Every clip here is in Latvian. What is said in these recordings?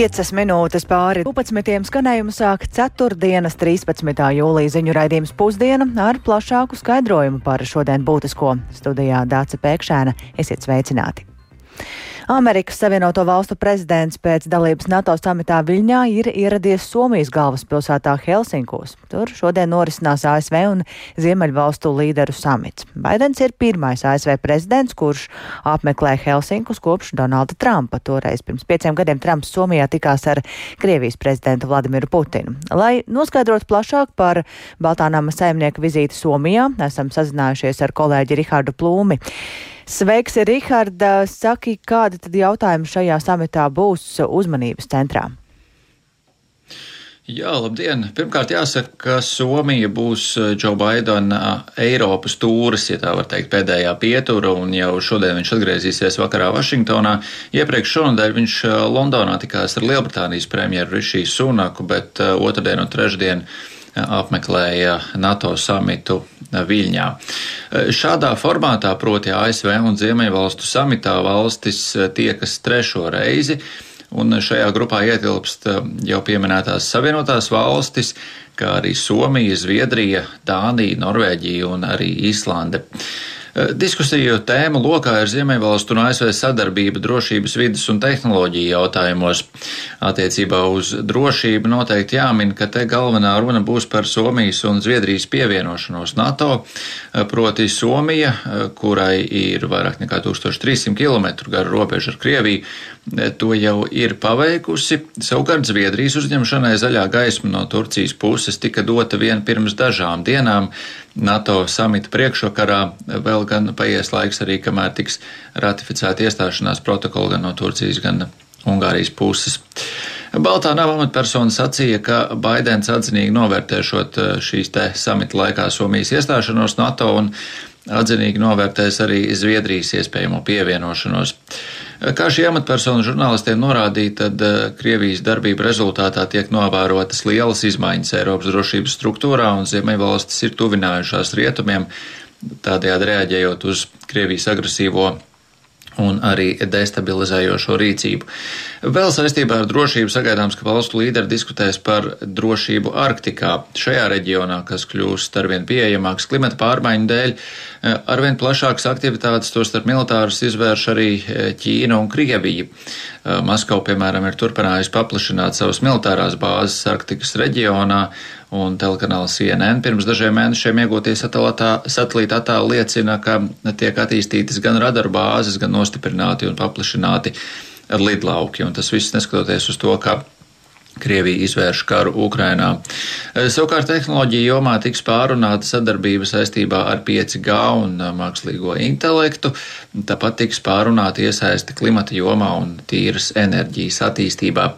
Piecas minūtes pāri 12. skanējumu sāk 4. 13. jūlija ziņu raidījums pusdiena ar plašāku skaidrojumu par šodien būtisko. Studijā Dāca Pēkšēna esiet sveicināti! Amerikas Savienoto Valstu prezidents pēc dalības NATO samitā Viļņā ir ieradies Somijas galvaspilsētā Helsinkos. Tur šodien norisinās ASV un Ziemeļvalstu līderu samits. Baidens ir pirmais ASV prezidents, kurš apmeklē Helsinkus kopš Donalda Trumpa. Toreiz pirms pieciem gadiem Trumps Somijā tikās ar Krievijas prezidentu Vladimiru Putinu. Lai noskaidrotu plašāk par Baltānama saimnieka vizīti Somijā, esam sazinājušies ar kolēģi Rihardu Plūmi. Sveiks, Riharda! Saki, kādi tad jautājumi šajā samitā būs uzmanības centrā? Jā, labdien! Pirmkārt, jāsaka, ka Somija būs Džo Baidena Eiropas tūris, ja tā var teikt, pēdējā pietura, un jau šodien viņš atgriezīsies vakarā Vašingtonā. Iepriekš šonadēļ viņš Londonā tikās ar Lielbritānijas premjeru Rišiju Sunaku, bet otrdien un trešdien apmeklēja NATO samitu Viļņā. Šādā formātā, proti ASV un Ziemeļvalstu samitā, valstis tiekas trešo reizi, un šajā grupā ietilpst jau pieminētās Savienotās valstis, kā arī Somija, Zviedrija, Dānija, Norvēģija un arī Īslande. Eh, diskusiju tēma lokā ir Ziemeļvalstu un ASV sadarbība drošības, vidas un tehnoloģiju jautājumos. Attiecībā uz drošību noteikti jāmin, ka te galvenā runa būs par Somijas un Zviedrijas pievienošanos NATO, eh, proti Somija, eh, kurai ir vairāk nekā 1300 km gara robeža ar Krieviju, to jau ir paveikusi. Savukārt Zviedrijas uzņemšanai zaļā gaisma no Turcijas puses tika dota vien pirms dažām dienām. NATO samita priekšvakarā vēl gan paies laiks arī, kamēr tiks ratificēta iestāšanās protokola gan no Turcijas, gan Ungārijas puses. Baltā nama amatpersona sacīja, ka Baidens atzinīgi novērtēšot eh, šīs te samita laikā Somijas iestāšanos NATO un atzinīgi novērtēs arī Zviedrijas iespējamo pievienošanos. Kā šī amatpersona žurnālistiem norādīja, tad eh, Krievijas darbība rezultātā tiek novērotas lielas izmaiņas Eiropas drošības struktūrā, un Ziemeļvalstis ir tuvinājušās rietumiem, tādējādi reaģējot uz Krievijas agresīvo un arī destabilizējošo rīcību. Vēl saistībā ar drošību sagaidāms, ka valstu līderi diskutēs par drošību Arktikā. Šajā reģionā, kas kļūst arvien pieejamāks klimata pārmaiņu dēļ, arvien plašākas aktivitātes, tostarp militāras, izvērš arī Ķīna un Krievija. Maskava, piemēram, ir turpinājusi paplašināt savas militārās bāzes Arktikas reģionā, un telekanāls CNN pirms dažiem mēnešiem iegūtie satelīta attēli liecina, ka tiek attīstītas gan radaru bāzes, gan nostiprināti un paplašināti lidlauki, un tas viss neskatoties uz to, ka Krievija izvērš karu Ukrainā. Savukārt tehnoloģija jomā tiks pārunāta sadarbība saistībā ar 5G un mākslīgo intelektu, tāpat tiks pārunāta iesaisti klimata jomā un tīras enerģijas attīstībā.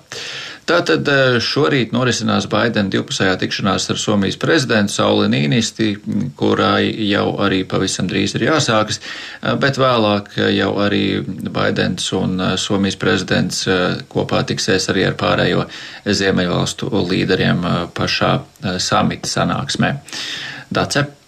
Tātad eh, šorīt norisinās Baidena divpusējā tikšanās ar Somijas prezidentu Sauli Nīnisti, kurai jau arī pavisam drīz ir jāsākas, eh, bet vēlāk jau arī Baidens un eh, Somijas prezidents kopā tiksies arī ar pārējo Ziemeļvalstu līderiem pašā samita sanāksmē. Dace.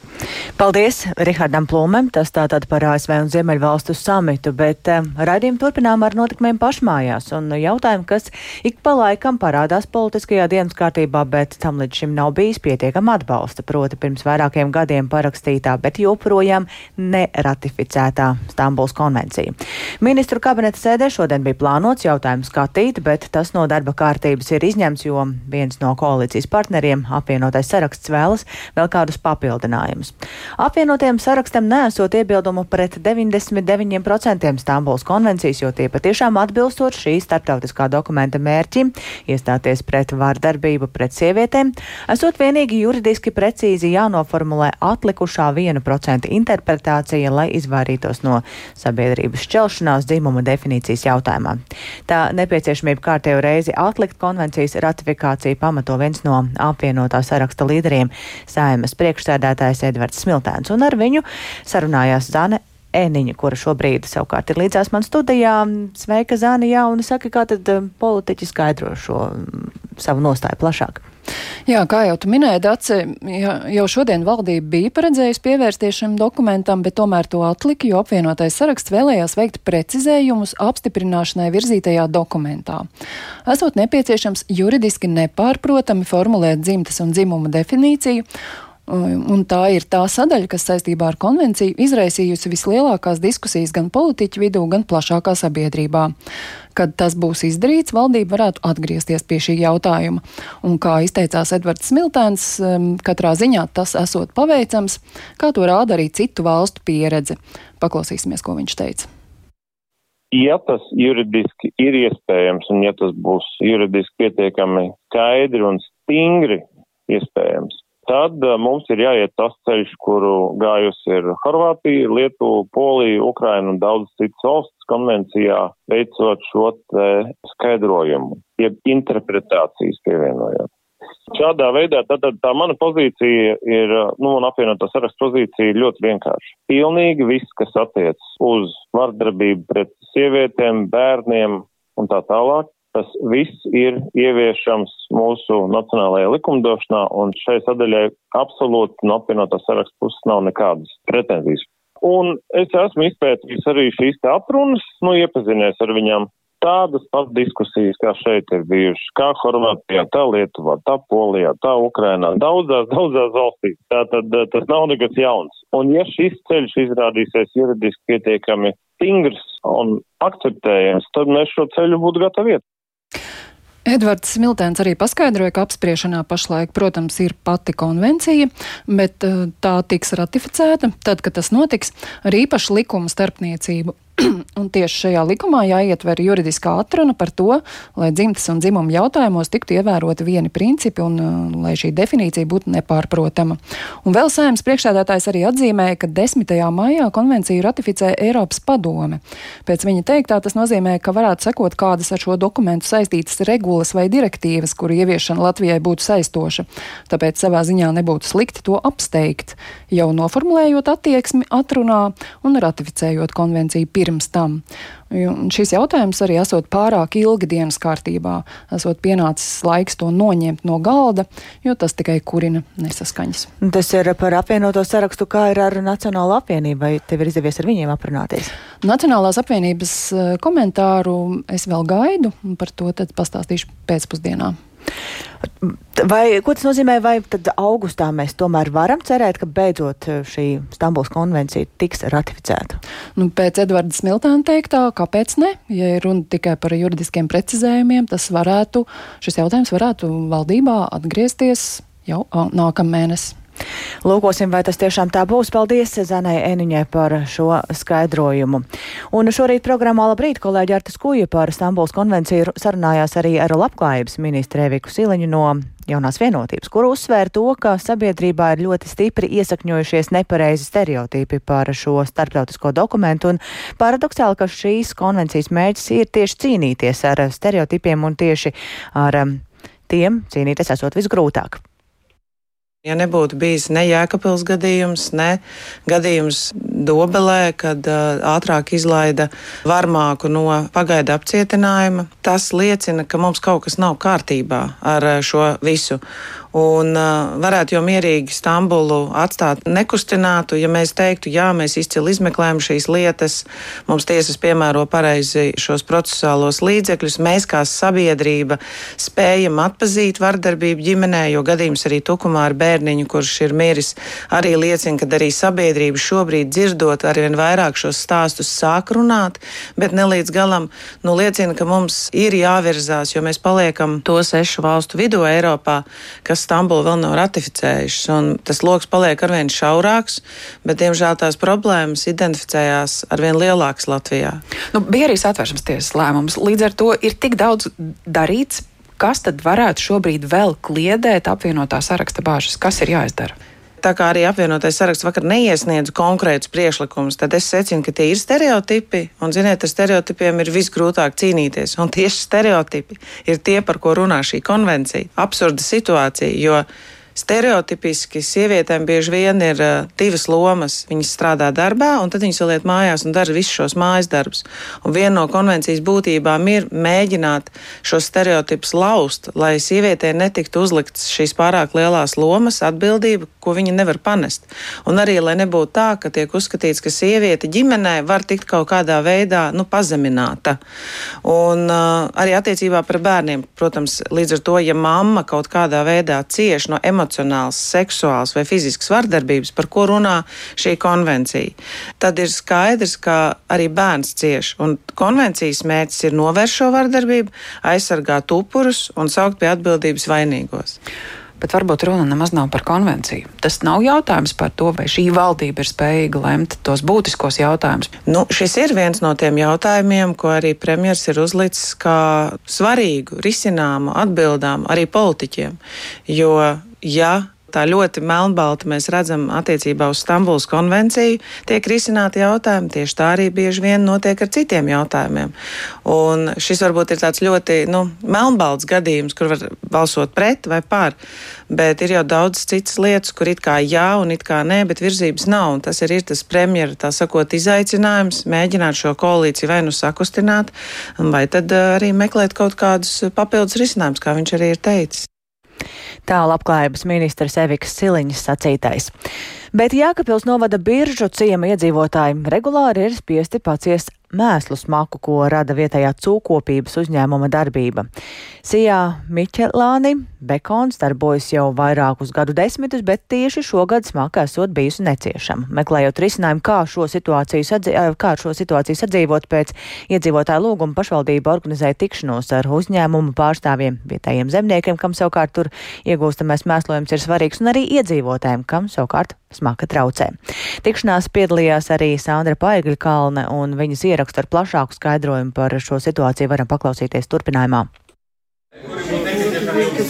Paldies Rihardam Plūmēm, tas tātad par ASV un Ziemeļvalstu samitu, bet um, raidījumu turpinām ar notikumiem pašmājās un jautājumu, kas ik pa laikam parādās politiskajā dienas kārtībā, bet tam līdz šim nav bijis pietiekama atbalsta, proti pirms vairākiem gadiem parakstītā, bet joprojām neratificētā Stambuls konvencija. Ministru kabineta sēdē šodien bija plānots jautājumu skatīt, bet tas no darba kārtības ir izņemts, jo viens no koalīcijas partneriem apvienotais saraksts vēlas vēl kādus papildinājumus. Apvienotiem sarakstam nesot iebildumu pret 99% Stambuls konvencijas, jo tie patiešām atbilstot šī starptautiskā dokumenta mērķim iestāties pret vārdarbību pret sievietēm, esot vienīgi juridiski precīzi jānoformulē atlikušā 1% interpretācija, lai izvairītos no sabiedrības šķelšanās dzimuma definīcijas jautājumā. Tā nepieciešamība kārtējo reizi atlikt konvencijas ratifikāciju pamato viens no apvienotā saraksta līderiem - saimas priekšsēdētājs Edvards. Smiltēns, un ar viņu sarunājās Zane Ēniņa, kura šobrīd savukārt ir līdzās man studijā. Sveika, Zāni, jā, un saka, kā tad um, politiķi skaidro šo um, savu nostāju plašāk? Jā, kā jau tu minēji, Dace, jau šodien valdība bija paredzējusi pievērsties šim dokumentam, bet tomēr to atlika, jo apvienotais saraksts vēlējās veikt precizējumus apstiprināšanai virzītajā dokumentā. Esot nepieciešams juridiski nepārprotami formulēt dzimtas un dzimuma definīciju, Un tā ir tā sadaļa, kas saistībā ar konvenciju izraisījusi vislielākās diskusijas gan politiķu vidū, gan plašākā sabiedrībā. Kad tas būs izdarīts, valdība varētu atgriezties pie šī jautājuma. Un kā izteicās Edvards Smiltēns, katrā ziņā tas esot paveicams, kā to rāda arī citu valstu pieredze. Paklausīsimies, ko viņš teica. Ja tas juridiski ir iespējams un ja tas būs juridiski pietiekami skaidri un stingri iespējams, tad uh, mums ir jāiet tas ceļš, kuru gājusi ir Horvātija, Lietuva, Polija, Ukraina un daudz citas valsts konvencijā, veicot šo skaidrojumu, jeb interpretācijas pievienojot. Šādā veidā tātad tā mana pozīcija ir, nu, un apvienotā sarakstu pozīcija ļoti vienkārša. Pilnīgi viss, kas attiec uz vardarbību pret sievietēm, bērniem un tā tālāk, Tas viss ir ieviešams mūsu nacionālajā likumdošanā, un šai sadaļai absolūti no apvienotās sarakstu puses nav nekādas pretenzijas. Un es esmu izpētījis arī šīs te atrunas, nu, iepazinies ar viņām. Tādas pat diskusijas, kā šeit ir bijušas, kā Horvātijā, tā Lietuvā, tā Polijā, tā Ukrainā, daudzās, daudzās valstīs. Tātad eh, tas nav nekas jauns. Un ja šis ceļš izrādīsies juridiski pietiekami stingrs un akceptējams, tad mēs šo ceļu būtu gatavi iet. Edvards Smiltēns arī paskaidroja, ka apspriešanā pašlaik, protams, ir pati konvencija, bet eh, tā tiks ratificēta tad, kad tas notiks. Ar īpašu likumu starpniecību un tieši šajā likumā jāietver juridiskā atruna par to, lai dzimtas un dzimuma jautājumos tiktu ievēroti vieni principi un uh, lai šī definīcija būtu nepārprotama. Un vēl saimnes priekšsēdētājs arī atzīmēja, ka 10. maijā konvenciju ratificē Eiropas padome. Pēc viņa teiktā tas nozīmē, ka varētu sekot kādas ar šo dokumentu saistītas regulas vai direktīvas, kuru ieviešana Latvijai būtu saistoša. Tāpēc savā ziņā nebūtu slikti to apsteigt, jau noformulējot attieksmi atrunā un ratificējot konvenciju pirms tam. Un šis jautājums arī esot pārāk ilgi dienas kārtībā, esot pienācis laiks to noņemt no galda, jo tas tikai kurina nesaskaņas. Tas ir par apvienoto sarakstu, kā ir ar Nacionālo apvienību, vai tev ir izdevies ar viņiem aprunāties? Nacionālās apvienības eh, komentāru es vēl gaidu, un par to tad pastāstīšu pēcpusdienā. Vai, ko tas nozīmē, vai tad augustā mēs tomēr varam cerēt, ka beidzot eh, šī Stambuls konvencija tiks ratificēta? Nu, pēc Edvarda Smiltāna teiktā, kāpēc ne? Ja ir runa tikai par juridiskiem precizējumiem, tas varētu, šis jautājums varētu valdībā atgriezties jau nākamēnes. Lūkosim, vai tas tiešām tā būs. Paldies Zanai Eniņai par šo skaidrojumu. Un šorīt programmā Labrīt kolēģi Artas Kuja par Stambuls konvenciju sarunājās arī ar labklājības ministru Eviku Siliņu no jaunās vienotības, kur uzsvēra to, ka sabiedrībā ir ļoti stipri iesakņojušies nepareizi stereotipi par šo starptautisko dokumentu, un paradoxāli, ka šīs konvencijas mērķis ir tieši cīnīties ar stereotipiem un tieši ar um, tiem cīnīties esot visgrūtāk. Ja nebūtu bijis ne jēkapils gadījums, ne gadījums Dobelē, kad uh, ātrāk izlaida varmāku no pagaida apcietinājuma, tas liecina, ka mums kaut kas nav kārtībā ar uh, šo visu un uh, varētu jau mierīgi Stambulu atstāt nekustinātu, ja mēs teiktu, jā, mēs izcili izmeklējam šīs lietas, mums tiesas piemēro pareizi šos procesuālos līdzekļus, mēs kā sabiedrība spējam atpazīt vardarbību ģimenē, jo gadījums arī tukumā ar bērniņu, kurš ir miris, arī liecina, ka arī sabiedrība šobrīd dzirdot arvien vairāk šos stāstus sāk runāt, bet ne līdz galam, nu liecina, ka mums ir jāvirzās, jo mēs paliekam to sešu valstu vidū Eiropā, kas Stambulu vēl nav ratificējušas, tas lokus paliek arvien šaurāks, bet, diemžēl, tās problēmas identificējās arvien lielākas Latvijā. Nu, bija arī satversmes tiesas lēmums. Līdz ar to ir tik daudz darīts. Kas tad varētu šobrīd vēl kliedēt apvienotā saraksta bāžas? Kas ir jāizdara? Tā kā arī apvienotais saraksts vakar neiesniedz konkrētus priekšlikumus, tad es secinu, ka tie ir stereotipi, un, ziniet, ar stereotipiem ir visgrūtāk cīnīties. Un tieši stereotipi ir tie, par ko runā šī konvencija. Absurda situācija, jo stereotipiski sievietēm bieži vien ir uh, divas lomas. Viņas strādā darbā, un tad viņas vēl iet mājās un dara visus šos mājas darbus. Un viena no konvencijas būtībām ir mēģināt šos stereotipus laust, lai sievietē netiktu uzlikts šīs pārāk lielās lomas, atbildība, ko viņa nevar panest. Un arī, lai nebūtu tā, ka tiek uzskatīts, ka sieviete ģimenē var tikt kaut kādā veidā nu, pazemināta. Un uh, arī attiecībā par bērniem, protams, līdz ar to, ja mamma kaut kādā veidā cieš no emocionālās, emocionāls, seksuāls vai fizisks vardarbības, par ko runā šī konvencija, tad ir skaidrs, ka arī bērns cieš. Un konvencijas mērķis ir novērst šo vardarbību, aizsargāt upurus un saukt pie atbildības vainīgos. Bet varbūt runa nemaz nav par konvenciju. Tas nav jautājums par to, vai šī valdība ir spējīga lemt tos būtiskos jautājumus. Nu, šis ir viens no tiem jautājumiem, ko arī premjerministrs ir uzlicis kā svarīgu, risināmu, atbildām arī politiķiem. Jo ja tā ļoti melnbalta mēs redzam attiecībā uz Stambulas konvenciju, tiek risināti jautājumi. Tieši tā arī bieži vien notiek ar citiem jautājumiem. Un šis varbūt ir tāds ļoti nu, melnbalts gadījums, kur var balsot pret vai par. Bet ir jau daudz citas lietas, kur it kā jā un it kā nē, bet virzības nav. Un tas ir, ir tas premjera, tā sakot, izaicinājums mēģināt šo koalīciju vai nu sakustināt, vai tad eh, arī meklēt kaut kādus papildus risinājumus, kā viņš arī ir teicis. Tā labklājības ministrs Eviks Siliņš sacītais. Bet Jākapils novada biržu ciema iedzīvotāji regulāri ir spiesti paciest mēslu smaku, ko rada vietējā cūkopības uzņēmuma darbība. Sijā Miķelāni Bekons darbojas jau vairākus gadu desmitus, bet tieši šogad smaka esot bijusi neciešama. Meklējot risinājumu, kā šo situāciju, sadzi kā šo situāciju sadzīvot pēc iedzīvotāju lūguma, pašvaldība organizēja tikšanos ar uzņēmumu pārstāvjiem, vietējiem zemniekiem, kam savukārt tur iegūstamais mēslojums ir svarīgs, un arī iedzīvotājiem, kam savukārt smaka traucē. Tikšanās piedalījās arī Sandra Paigļa Kalne, un viņas ierakstu ar plašāku skaidrojumu par šo situāciju varam paklausīties turpinājumā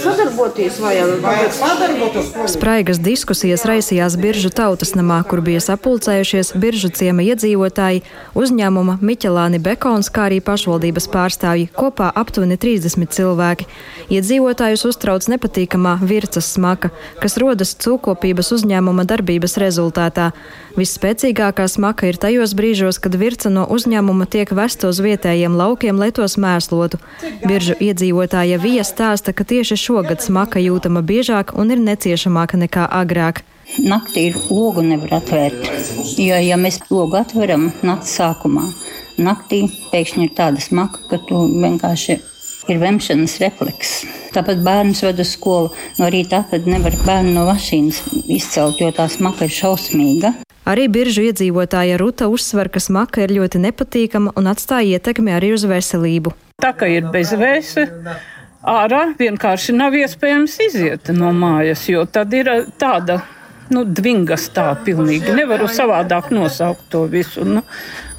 sadarboties vajag sadarboties. Spraigas diskusijas raisījās Biržu tautas namā, kur bija sapulcējušies Biržu ciema iedzīvotāji, uzņēmuma Miķelāni Bekons, kā arī pašvaldības pārstāvji, kopā aptuveni 30 cilvēki. Iedzīvotājus uztrauc nepatīkamā vircas smaka, kas rodas cūkopības uzņēmuma darbības rezultātā. Visspēcīgākā smaka ir tajos brīžos, kad virca no uzņēmuma tiek vesta uz vietējiem laukiem, lai tos mēslotu. Biržu iedzīvotāja Vija stāsta, ka tieši šogad smaka jūtama biežāk un ir neciešamāka nekā agrāk. Naktī logu nevar atvērt, jo, ja mēs logu atveram naktas sākumā, naktī pēkšņi ir tāda smaka, ka tu vienkārši ir vemšanas refleks. Tāpat bērns ved uz skolu. No rīta apēd nevar bērnu no mašīnas izcelt, jo tā smaka ir šausmīga. Arī biržu iedzīvotāja Ruta uzsver, ka smaka ir ļoti nepatīkama un atstāja ietekmi arī uz veselību. Tā kā ir bezvēse, ārā vienkārši nav iespējams iziet no mājas, jo tad ir tāda nu, dvingas tā pilnīgi. Nevaru savādāk nosaukt to visu. Nu,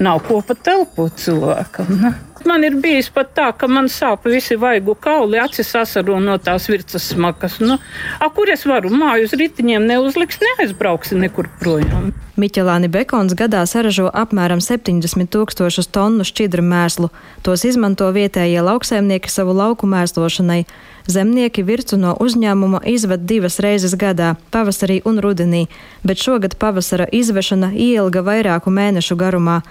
nav ko pat telpot cilvēkam. Nu. Man ir bijis pat tā, ka man sāp visi vaigu kauli, acis asaro no tās virsmas smakas. Nu, a, kur es varu māju uz ritiņiem neuzliks, neaizbrauksi nekur projām. Miķelāni Bekons gadā saražo apmēram 70 tūkstošus tonu šķidru mēslu. Tos izmanto vietējie lauksaimnieki savu lauku mēslošanai. Zemnieki vircu no uzņēmuma izved divas reizes gadā, pavasarī un rudenī, bet šogad pavasara izvešana ielga vairāku mēnešu garumā.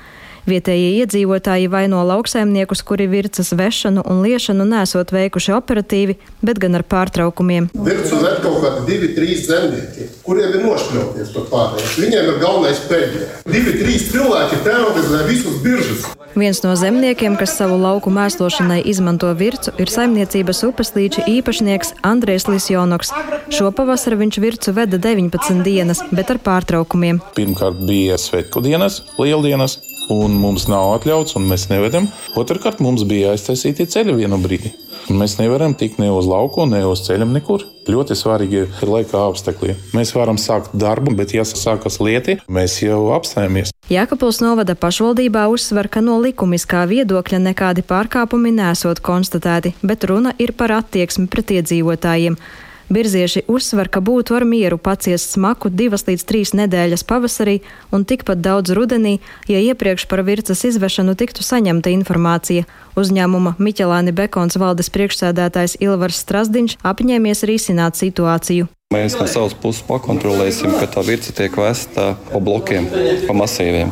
Vietējie iedzīvotāji vaino lauksaimniekus, kuri vircas vešanu un liešanu nesot veikuši operatīvi, bet gan ar pārtraukumiem. Vircu ved kaut kādi divi, trīs zemnieki, kuriem ir nošpļauties par pārējiem. Viņiem ir galvenais pēļņi. Divi, trīs cilvēki terorizē visus biržus. Viens no zemniekiem, kas savu lauku mēslošanai izmanto vircu, ir saimniecības upes līča īpašnieks Andrēs Lisjonoks. Šo pavasaru viņš vircu veda 19 dienas, bet ar pārtraukumiem. Pirmkārt bija svētku dienas, lieldienas, un mums nav atļauts, un mēs nevedam. Otrakārt, mums bija aiztaisīti ceļi vienu brīdi. Mēs nevaram tikt ne uz lauku, ne uz ceļam, nekur. Ļoti svarīgi ir laika apstākļi. Mēs varam sākt darbu, bet, ja sākas lieti, mēs jau apstājamies. Jēkabils novada pašvaldībā uzsver, ka no likumiskā viedokļa nekādi pārkāpumi nesot konstatēti, bet runa ir par attieksmi pret iedzīvotājiem. Birzieši uzsver, ka būtu ar mieru paciest smaku divas līdz trīs nedēļas pavasarī un tikpat daudz rudenī, ja iepriekš par vircas izvešanu tiktu saņemta informācija. Uzņēmuma Miķelāni Bekons valdes priekšsēdētājs Ilvars Strasdiņš apņēmies risināt situāciju. Mēs no savas puses pakontrolēsim, ka tā virza tiek vesta pa blokiem, pa masīviem.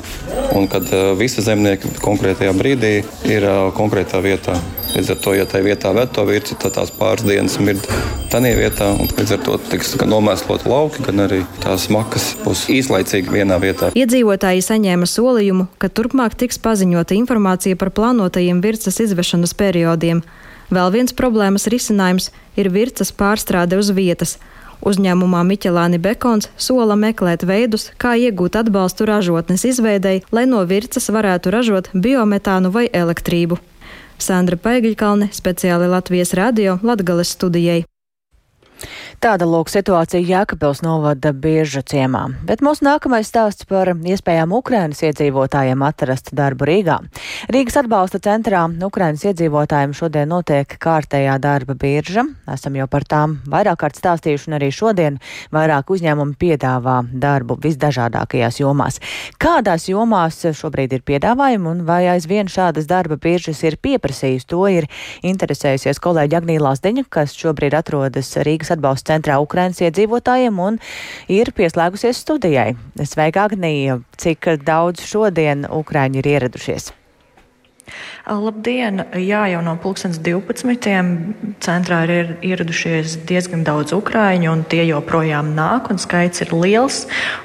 Un kad visi zemnieki konkrētajā brīdī ir konkrētā vietā. Līdz ar to, ja tajā vietā ved to virsi, tad tās pāris dienas mird tādā vietā. Līdz ar to tiks gan nomēslot lauki, gan arī tās makas būs īslaicīgi vienā vietā. Iedzīvotāji saņēma solījumu, ka turpmāk tiks paziņota informācija par plānotajiem virsmas izvešanas periodiem. Vēl viens problēmas risinājums ir virsmas pārstrāde uz vietas. Uzņēmumā Miķelāni Bekons sola meklēt veidus, kā iegūt atbalstu ražotnes izveidei, lai no virsmas varētu ražot biometānu vai elektrību. Sandra Paigļkalne, speciāli Latvijas radio Latgales studijai. Tāda lūk situācija Jēkabils novada bieža ciemā, bet mūsu nākamais stāsts par iespējām Ukrainas iedzīvotājiem atrast darbu Rīgā. Rīgas atbalsta centrā Ukrainas iedzīvotājiem šodien notiek kārtējā darba birža. Esam jau par tām vairāk kārt stāstījuši un arī šodien vairāk uzņēmumi piedāvā darbu visdažādākajās jomās. Kādās jomās šobrīd ir piedāvājumi un vai aizvien šādas darba biržas ir pieprasījusi, to ir interesējusies kolēģi Agnīlās Deņa, kas šobrīd atrodas Rīgas atbalsta centrā Ukrainas iedzīvotājiem un ir pieslēgusies studijai. Sveika, Agnija! Cik daudz šodien Ukraiņi ir ieradušies? Labdien! Jā, jau no 2012. centrā ir ieradušies diezgan daudz ukrāņu, un tie joprojām nāk, un skaits ir liels.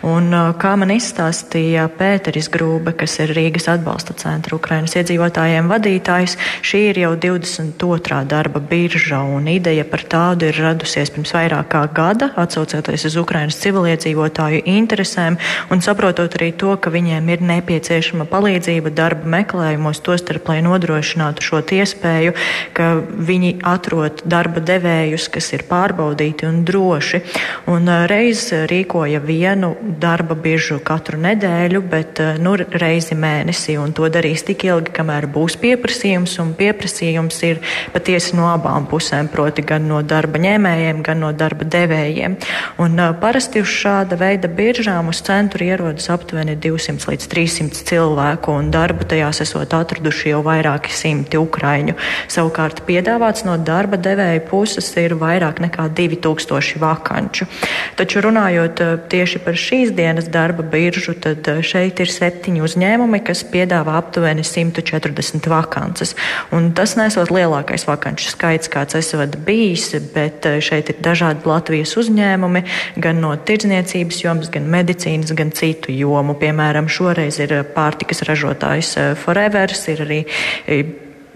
Un, kā man izstāstīja Pēteris Grūbe, kas ir Rīgas atbalsta centra Ukrainas iedzīvotājiem vadītājs, šī ir jau 22. darba birža, un ideja par tādu ir radusies pirms vairāk kā gada, atsaucoties uz Ukrainas civiliedzīvotāju interesēm un saprotot arī to, ka viņiem ir nepieciešama palīdzība darba meklējumos, tostarp, lai nodrošinātu šo iespēju, ka viņi atrod darba devējus, kas ir pārbaudīti un droši. Un reiz rīkoja vienu darba biržu katru nedēļu, bet nu, reizi mēnesī, un to darīs tik ilgi, kamēr būs pieprasījums, un pieprasījums ir patiesi no abām pusēm, proti gan no darba ņēmējiem, gan no darba devējiem. Un parasti uz šāda veida biržām uz centru ierodas aptuveni 200 līdz 300 cilvēku, un darbu tajās esot atraduši jau vairāki simti ukraiņu. Savukārt piedāvāts no darba devēja puses ir vairāk nekā 2000 vakanču. Taču runājot eh, tieši par šīs dienas darba biržu, tad eh, šeit ir septiņi uzņēmumi, kas piedāvā aptuveni 140 vakances. Un tas nesot lielākais vakanču skaits, kāds esot bijis, bet eh, šeit ir dažādi Latvijas uzņēmumi, gan no tirdzniecības jomas, gan medicīnas, gan citu jomu. Piemēram, šoreiz ir pārtikas ražotājs Forevers, ir arī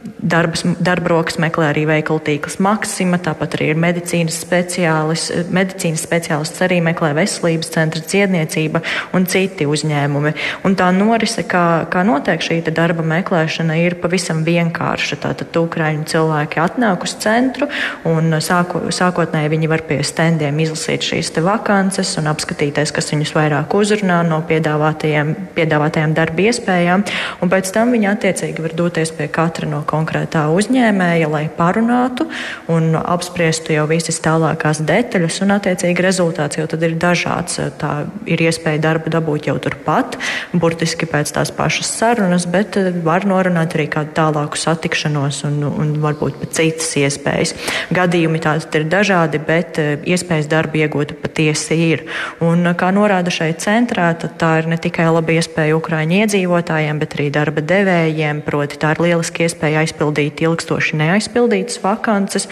Darbas, darba rokas meklē arī veikalu tīkls Maksima, tāpat arī ir medicīnas speciālists, medicīnas speciālists arī meklē veselības centra dziedniecība un citi uzņēmumi. Un tā norise, kā, kā notiek šī darba meklēšana, ir pavisam vienkārša. Tātad ukraiņu cilvēki atnāk uz centru un sāko, sākotnēji viņi var pie standiem izlasīt šīs vakances un apskatīties, kas viņus vairāk uzrunā no piedāvātajām, piedāvātajām darba iespējām, un pēc tam viņi attiecīgi var doties pie katra no konkrētā uzņēmēja, lai parunātu un apspriestu jau visas tālākās detaļas, un attiecīgi rezultāts jau tad ir dažāds. Tā ir iespēja darbu dabūt jau turpat, burtiski pēc tās pašas sarunas, bet eh, var norunāt arī kādu tālāku satikšanos un, un varbūt pat citas iespējas. Gadījumi tādi ir dažādi, bet eh, iespējas darbu iegūt patiesi ir. Un, kā norāda šeit centrā, tā ir ne tikai laba iespēja Ukraiņu iedzīvotājiem, bet arī darba devējiem, proti tā ir lieliski iespēja aizpildīt ilgstoši neaizpildītas vakances,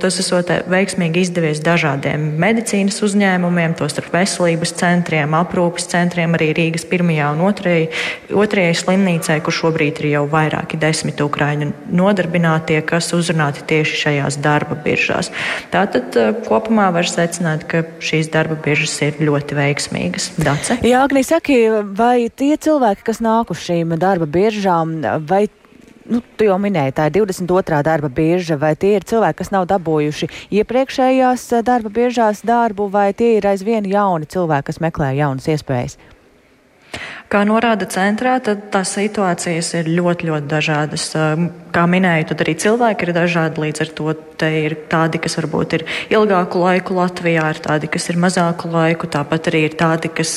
tas esot veiksmīgi izdevies dažādiem medicīnas uzņēmumiem, tostarp veselības centriem, aprūpes centriem, arī Rīgas pirmajā un otrajai, otrajai slimnīcai, kur šobrīd ir jau vairāki desmit ukrāņu nodarbinātie, kas uzrunāti tieši šajās darba biržās. Tātad eh, kopumā var secināt, ka šīs darba biržas ir ļoti veiksmīgas. Dace? Jā, Agnī, saki, vai tie cilvēki, kas nāk uz šīm darba biržām, vai nu, tu jau minēji, tā ir 22. darba birža, vai tie ir cilvēki, kas nav dabūjuši iepriekšējās eh, darba biržās darbu, vai tie ir aizvien jauni cilvēki, kas meklē jaunas iespējas? Kā norāda centrā, tad tās situācijas ir ļoti, ļoti dažādas. kā minēju, tad arī cilvēki ir dažādi. Līdz ar to te ir tādi, kas varbūt ir ilgāku laiku Latvijā, ir tādi, kas ir mazāku laiku, tāpat arī ir tādi, kas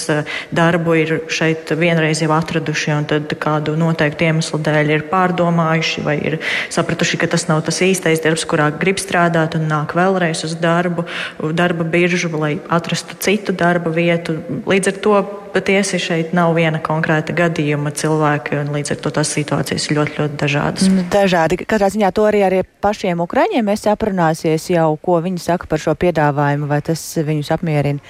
darbu ir šeit vienreiz jau atraduši un tad kādu noteiktu iemeslu dēļ ir pārdomājuši vai ir sapratuši, ka tas nav tas īstais darbs, kurā grib strādāt un nāk vēlreiz uz darbu, darba biržu, lai atrastu citu darba vietu. Līdz ar to patiesi šeit nav viena konkrēta gadījuma cilvēki, un līdz ar to tās situācijas ir ļoti, ļoti dažādas. Nu, dažādi. Katrā ziņā to arī ar pašiem ukraiņiem es aprunāsies jau, ko viņi saka par šo piedāvājumu, vai tas viņus apmierina.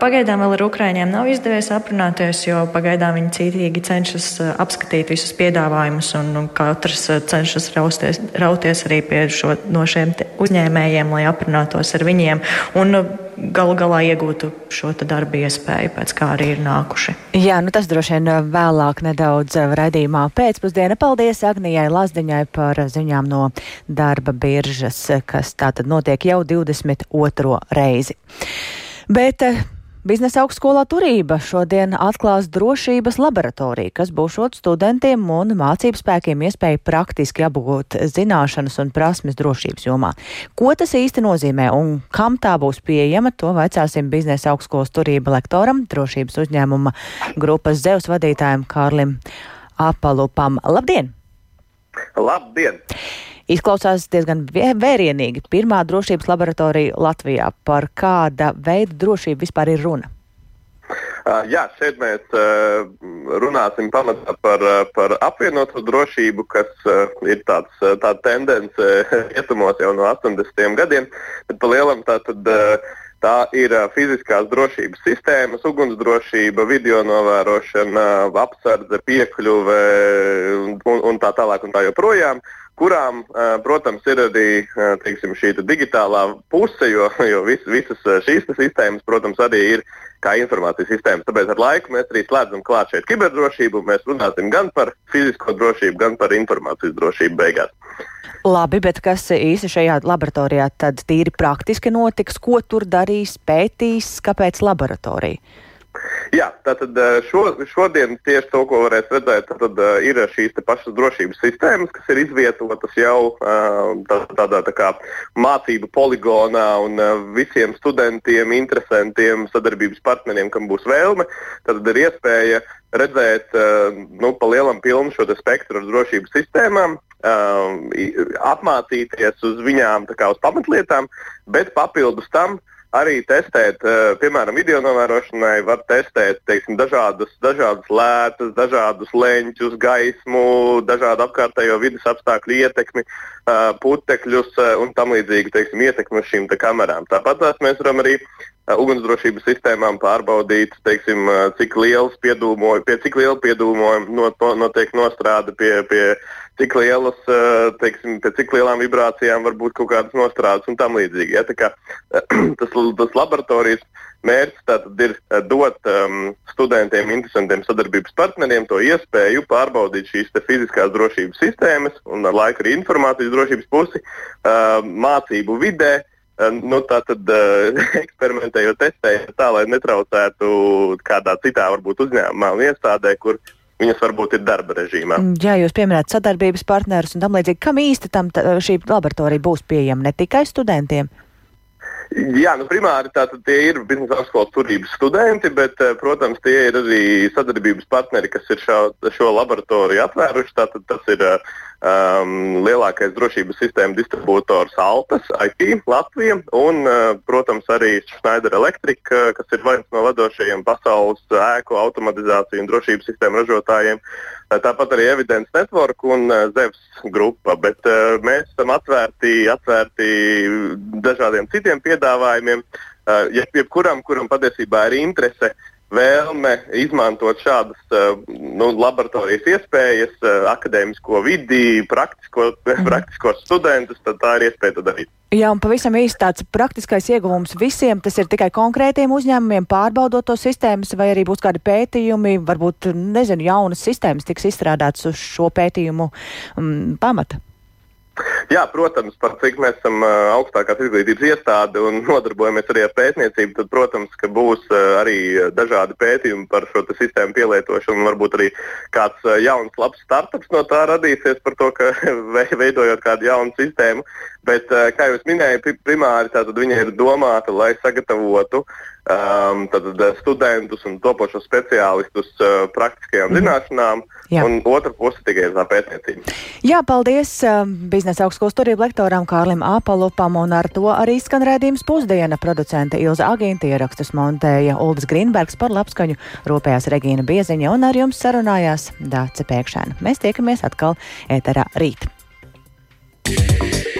Pagaidām vēl ar Ukraiņiem nav izdevies aprunāties, jo pagaidām viņi cītīgi cenšas apskatīt visus piedāvājumus, un, katrs cenšas rausties, rauties arī pie šo, no šiem uzņēmējiem, lai aprunātos ar viņiem. Un, galu galā iegūtu šo darbu iespēju, pēc kā arī ir nākuši. Jā, nu tas droši vien vēlāk nedaudz raidījumā pēcpusdiena. Paldies Agnijai Lazdiņai par ziņām no darba biržas, kas tātad notiek jau 22. reizi. Bet Biznesa augstskolā Turība šodien atklās drošības laboratoriju, kas būšot studentiem un mācību spēkiem iespēju praktiski apgūt zināšanas un prasmes drošības jomā. Ko tas īsti nozīmē un kam tā būs pieejama, to vaicāsim biznesa augstskolas Turība lektoram, drošības uzņēmuma grupas Zeus vadītājiem Kārlim Apalupam. Labdien! Labdien! Izklausās diezgan vērienīgi. Pirmā drošības laboratorija Latvijā. Par kāda veida drošību vispār ir runa? Uh, jā, šeit mēs uh, runāsim pamatā par, uh, par apvienoto drošību, kas uh, ir tāds, uh, tāda tendence rietumos jau no 80. gadiem. Bet pa lielam tā tad. Uh, Tā ir uh, fiziskās drošības sistēmas, ugunsdrošība, video novērošana, apsardze, piekļuve un, un tā tālāk un tā joprojām kurām, protams, ir arī teiksim, šī digitālā puse, jo, jo vis, visas šīs sistēmas, protams, arī ir kā informācijas sistēmas. Tāpēc ar laiku mēs arī slēdzam klāt šeit kiberdrošību. Mēs runāsim gan par fizisko drošību, gan par informācijas drošību beigās. Labi, bet kas īsi šajā laboratorijā tad tīri praktiski notiks? Ko tur darīs, pētīs, kāpēc laboratorija? Jā, tātad eh, šo, šodien tieši to, ko varēs redzēt, tad, uh, ir šīs pašas drošības sistēmas, kas ir izvietotas jau uh, tā, tādā tā kā mācību poligonā un visiem studentiem, interesantiem, sadarbības partneriem, kam būs vēlme, tad ir iespēja redzēt nu, pa lielam pilnu šo spektru ar drošības sistēmām, apmācīties uz viņām kā uz pamatlietām, bet papildus tam arī testēt, eh, piemēram, video novērošanai, var testēt teiksim, dažādas, dažādas lētas, dažādus leņķus, gaismu, dažādu apkārtējo vidas apstākļu ietekmi, eh, putekļus eh, un tam līdzīgi teiksim, ietekmi uz šīm kamerām. Tāpat mēs varam arī ugunsdrošības sistēmām pārbaudīt, teiksim, cik pie cik liela piedūmojuma notiek nostrāde pie, pie cik lielas, eh, teiksim, pie cik lielām vibrācijām var būt kaut kādas nostrādes un tam līdzīgi. Ja? Kā, tas, tas laboratorijas mērķis ir eh, dot um, studentiem, interesantiem sadarbības partneriem to iespēju pārbaudīt šīs fiziskās drošības sistēmas un ar laiku arī informācijas drošības pusi uh, mācību vidē. Uh, nu, tā tad uh, eksperimentējot, testējot tā, lai netraucētu kādā citā, varbūt uzņēmumā un iestādē, kur viņas varbūt ir darba režīmā. Jā, jūs pieminējat sadarbības partnerus un tam līdzīgi. Kam īsti tam šī laboratorija būs pieejama ne tikai studentiem? Jā, nu primāri tātad tie ir biznesa augstskolas turības studenti, bet, eh, protams, tie ir arī sadarbības partneri, kas ir šā, šo laboratoriju atvēruši. Tātad tas ir uh, um, lielākais drošības sistēmu distribūtors Altas, IT Latvija un, uh, protams, arī Schneider Electric, uh, kas ir viens no vadošajiem pasaules ēku automatizāciju un drošības sistēmu ražotājiem. Uh, tāpat arī Evidence Network un uh, Zevs grupa, bet uh, mēs esam atvērti, atvērti dažādiem citiem piedāvājumiem. Uh, jebkuram, kuram patiesībā ir interese uh, vēlme izmantot šādas uh, nu, laboratorijas iespējas, uh, akadēmisko vidi, praktisko, mm. praktiskos studentus, tad tā ir iespēja to darīt. Jā, un pavisam īsti tāds praktiskais ieguvums visiem, tas ir tikai konkrētiem uzņēmumiem pārbaudot to sistēmas, vai arī būs kādi pētījumi, varbūt, nezinu, jaunas sistēmas tiks izstrādātas uz šo pētījumu um, pamata. Jā, protams, par cik mēs esam augstākās izglītības iestāde un nodarbojamies arī ar pētniecību, tad, protams, ka būs arī dažādi pētījumi par šo sistēmu pielietošanu. Varbūt arī kāds jauns, labs startups no tā radīsies par to, ka veidojot kādu jaunu sistēmu. Bet, kā jau minēju, primāri viņa ir domāta, lai sagatavotu um, tad, studentus un topošos speciālistus uh, praktiskajām mm. zināšanām, Jā. un otra puse tikai ir tā pētniecība. Jā, paldies uh, biznesa augstskolas turību lektoram Kārlim Āpalupam, un ar to arī skan redzījums pusdiena. Producente Ilza Agīnta ierakstus montēja Uldis Grīnbergs par labskaņu, rūpējās Regīna Bieziņa, un ar jums sarunājās Dāce Pēkšēna. Mēs tiekamies atkal ēterā rīt. Yeah.